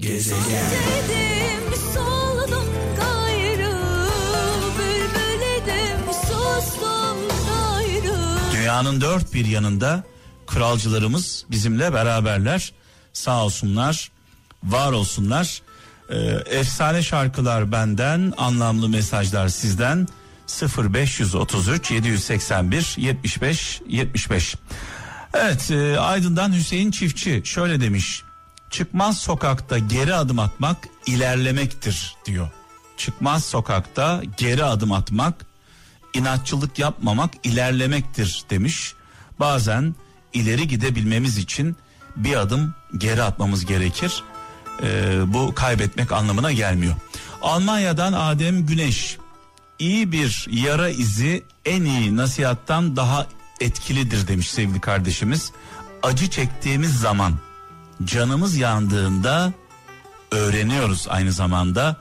Gezegen. Dünyanın dört bir yanında kralcılarımız bizimle beraberler. Sağ olsunlar, var olsunlar. Ee, efsane şarkılar benden, anlamlı mesajlar sizden. 0533 781 75 75. Evet, e, Aydın'dan Hüseyin Çiftçi şöyle demiş. Çıkmaz sokakta geri adım atmak ilerlemektir diyor. Çıkmaz sokakta geri adım atmak, inatçılık yapmamak ilerlemektir demiş. Bazen ileri gidebilmemiz için bir adım geri atmamız gerekir. Ee, bu kaybetmek anlamına gelmiyor. Almanya'dan Adem Güneş iyi bir yara izi en iyi nasihattan daha etkilidir demiş sevgili kardeşimiz. Acı çektiğimiz zaman canımız yandığında öğreniyoruz aynı zamanda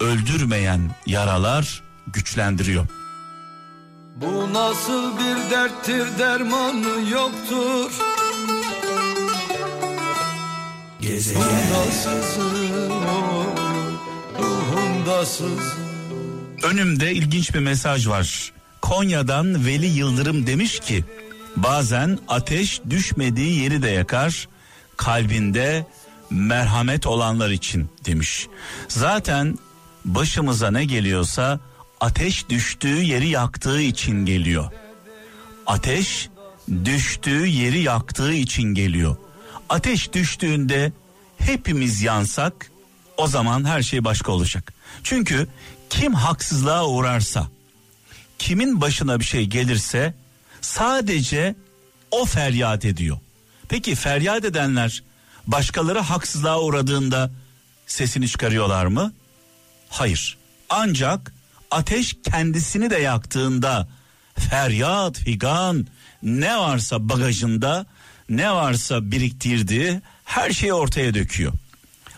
öldürmeyen yaralar güçlendiriyor. Bu nasıl bir derttir dermanı yoktur. Gezegen. Önümde ilginç bir mesaj var. Konya'dan Veli Yıldırım demiş ki bazen ateş düşmediği yeri de yakar kalbinde merhamet olanlar için demiş. Zaten başımıza ne geliyorsa ateş düştüğü yeri yaktığı için geliyor. Ateş düştüğü yeri yaktığı için geliyor. Ateş düştüğünde hepimiz yansak o zaman her şey başka olacak. Çünkü kim haksızlığa uğrarsa, kimin başına bir şey gelirse sadece o feryat ediyor. Peki feryat edenler başkaları haksızlığa uğradığında sesini çıkarıyorlar mı? Hayır. Ancak ateş kendisini de yaktığında feryat, figan ne varsa bagajında ne varsa biriktirdiği her şeyi ortaya döküyor.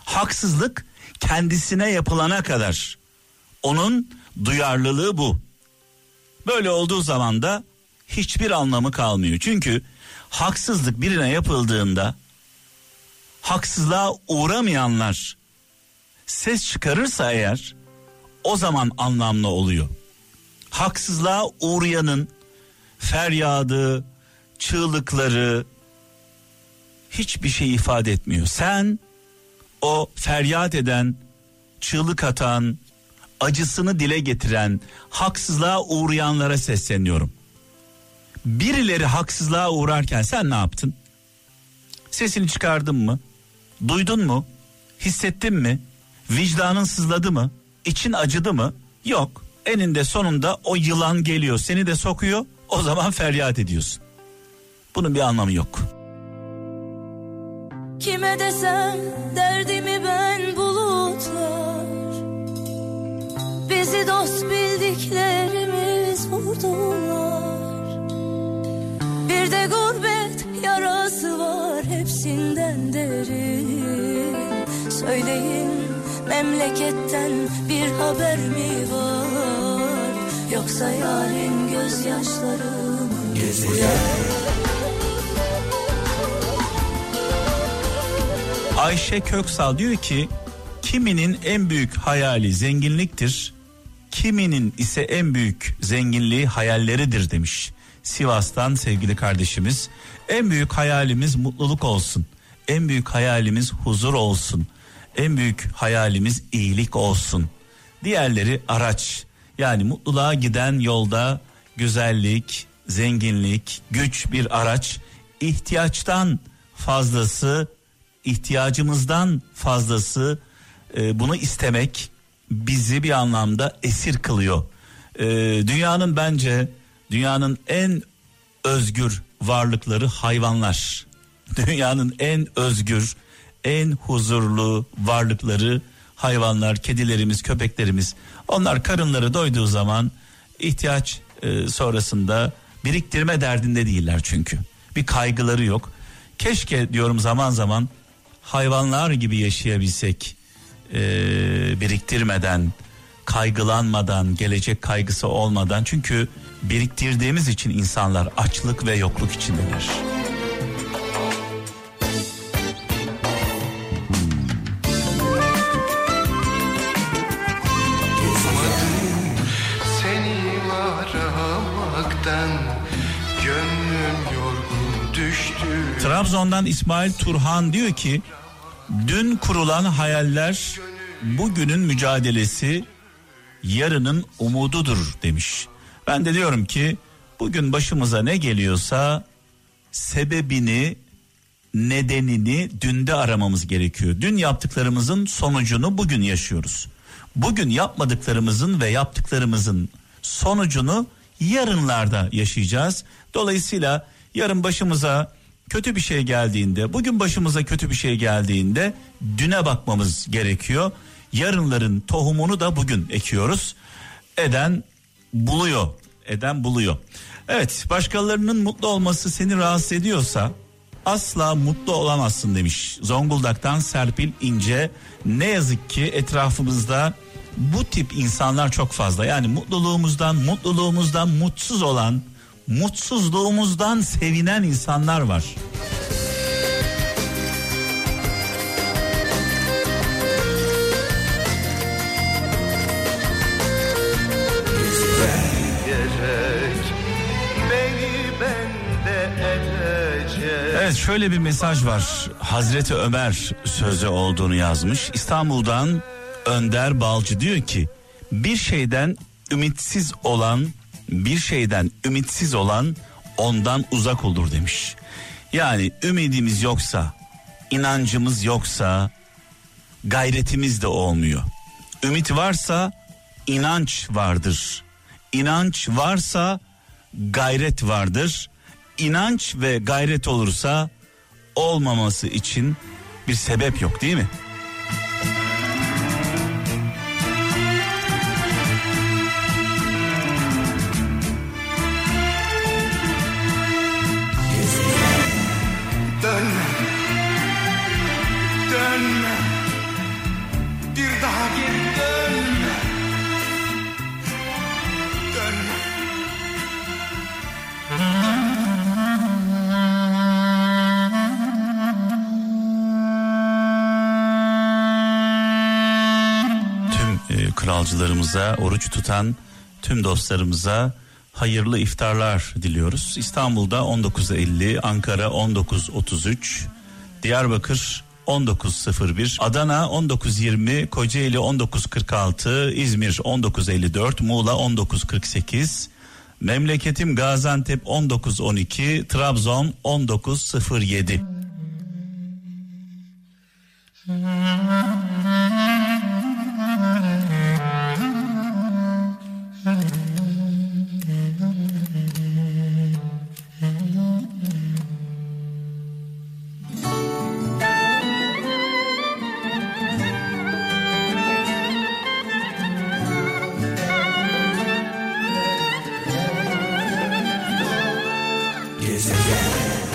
Haksızlık kendisine yapılana kadar onun duyarlılığı bu. Böyle olduğu zaman da hiçbir anlamı kalmıyor. Çünkü haksızlık birine yapıldığında haksızlığa uğramayanlar ses çıkarırsa eğer o zaman anlamlı oluyor. Haksızlığa uğrayanın feryadı, çığlıkları hiçbir şey ifade etmiyor. Sen o feryat eden, çığlık atan, acısını dile getiren, haksızlığa uğrayanlara sesleniyorum. Birileri haksızlığa uğrarken sen ne yaptın? Sesini çıkardın mı? Duydun mu? Hissettin mi? Vicdanın sızladı mı? İçin acıdı mı? Yok. Eninde sonunda o yılan geliyor seni de sokuyor o zaman feryat ediyorsun. Bunun bir anlamı yok. Kime desem derdimi ben bulutlar Bizi dost bildiklerimiz vurdular memleketten bir haber mi var Yoksa yarın gözyaşları mı Gezegen Ayşe Köksal diyor ki kiminin en büyük hayali zenginliktir. Kiminin ise en büyük zenginliği hayalleridir demiş. Sivas'tan sevgili kardeşimiz. En büyük hayalimiz mutluluk olsun. En büyük hayalimiz huzur olsun. En büyük hayalimiz iyilik olsun. Diğerleri araç. Yani mutluluğa giden yolda güzellik, zenginlik, güç bir araç. ihtiyaçtan fazlası ihtiyacımızdan fazlası e, bunu istemek bizi bir anlamda esir kılıyor. E, dünyanın bence dünyanın en özgür varlıkları hayvanlar. Dünyanın en özgür, en huzurlu varlıkları hayvanlar, kedilerimiz, köpeklerimiz. Onlar karınları doyduğu zaman ihtiyaç e, sonrasında biriktirme derdinde değiller çünkü. Bir kaygıları yok. Keşke diyorum zaman zaman hayvanlar gibi yaşayabilsek e, biriktirmeden kaygılanmadan gelecek kaygısı olmadan çünkü biriktirdiğimiz için insanlar açlık ve yokluk içindeler. Trabzon'dan İsmail Turhan diyor ki dün kurulan hayaller bugünün mücadelesi yarının umududur demiş. Ben de diyorum ki bugün başımıza ne geliyorsa sebebini nedenini dünde aramamız gerekiyor. Dün yaptıklarımızın sonucunu bugün yaşıyoruz. Bugün yapmadıklarımızın ve yaptıklarımızın sonucunu yarınlarda yaşayacağız. Dolayısıyla yarın başımıza kötü bir şey geldiğinde, bugün başımıza kötü bir şey geldiğinde düne bakmamız gerekiyor. Yarınların tohumunu da bugün ekiyoruz. Eden buluyor, eden buluyor. Evet, başkalarının mutlu olması seni rahatsız ediyorsa asla mutlu olamazsın demiş. Zonguldak'tan Serpil İnce. Ne yazık ki etrafımızda bu tip insanlar çok fazla. Yani mutluluğumuzdan, mutluluğumuzdan mutsuz olan, mutsuzluğumuzdan sevinen insanlar var. Evet şöyle bir mesaj var. Hazreti Ömer sözü olduğunu yazmış. İstanbul'dan Önder Balcı diyor ki bir şeyden ümitsiz olan bir şeyden ümitsiz olan ondan uzak olur demiş. Yani ümidimiz yoksa, inancımız yoksa gayretimiz de olmuyor. Ümit varsa inanç vardır. İnanç varsa gayret vardır. İnanç ve gayret olursa olmaması için bir sebep yok değil mi? Kralcılarımıza, oruç tutan tüm dostlarımıza hayırlı iftarlar diliyoruz. İstanbul'da 19.50, Ankara 19.33, Diyarbakır 19.01, Adana 19.20, Kocaeli 19.46, İzmir 19.54, Muğla 19.48, Memleketim Gaziantep 19.12, Trabzon 19.07.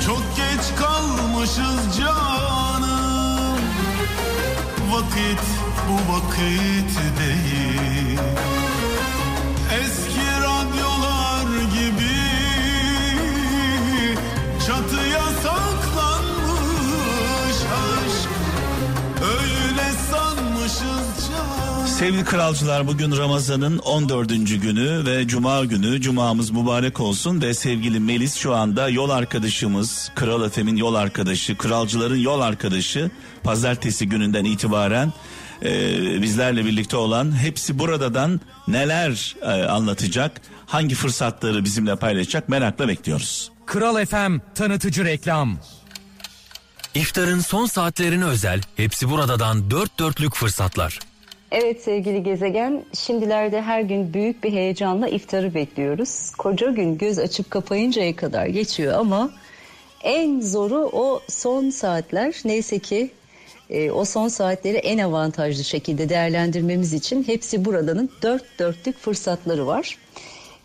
Çok geç kalmışız canım. Vakit bu vakit değil. Eski Sevgili kralcılar bugün Ramazan'ın 14. günü ve Cuma günü Cuma'mız mübarek olsun ve sevgili Melis şu anda yol arkadaşımız Kral Efem'in yol arkadaşı kralcıların yol arkadaşı pazartesi gününden itibaren e, bizlerle birlikte olan hepsi buradadan neler e, anlatacak hangi fırsatları bizimle paylaşacak merakla bekliyoruz. Kral FM tanıtıcı reklam. İftarın son saatlerine özel hepsi buradadan dört dörtlük fırsatlar. Evet sevgili gezegen, şimdilerde her gün büyük bir heyecanla iftarı bekliyoruz. Koca gün göz açıp kapayıncaya kadar geçiyor ama en zoru o son saatler. Neyse ki e, o son saatleri en avantajlı şekilde değerlendirmemiz için hepsi buradanın dört dörtlük fırsatları var.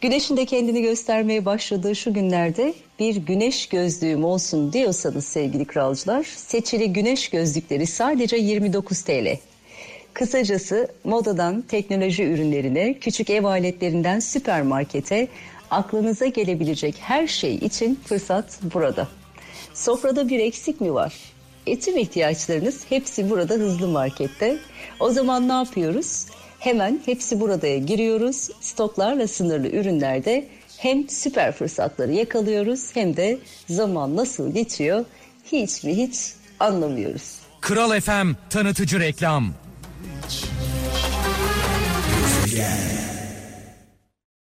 Güneşin de kendini göstermeye başladığı şu günlerde bir güneş gözlüğüm olsun diyorsanız sevgili kralcılar, seçili güneş gözlükleri sadece 29 TL. Kısacası modadan teknoloji ürünlerine, küçük ev aletlerinden süpermarkete aklınıza gelebilecek her şey için fırsat burada. Sofrada bir eksik mi var? E tüm ihtiyaçlarınız hepsi burada hızlı markette. O zaman ne yapıyoruz? Hemen hepsi buradaya giriyoruz. Stoklarla sınırlı ürünlerde hem süper fırsatları yakalıyoruz hem de zaman nasıl geçiyor hiç mi hiç anlamıyoruz. Kral FM tanıtıcı reklam. Gezegen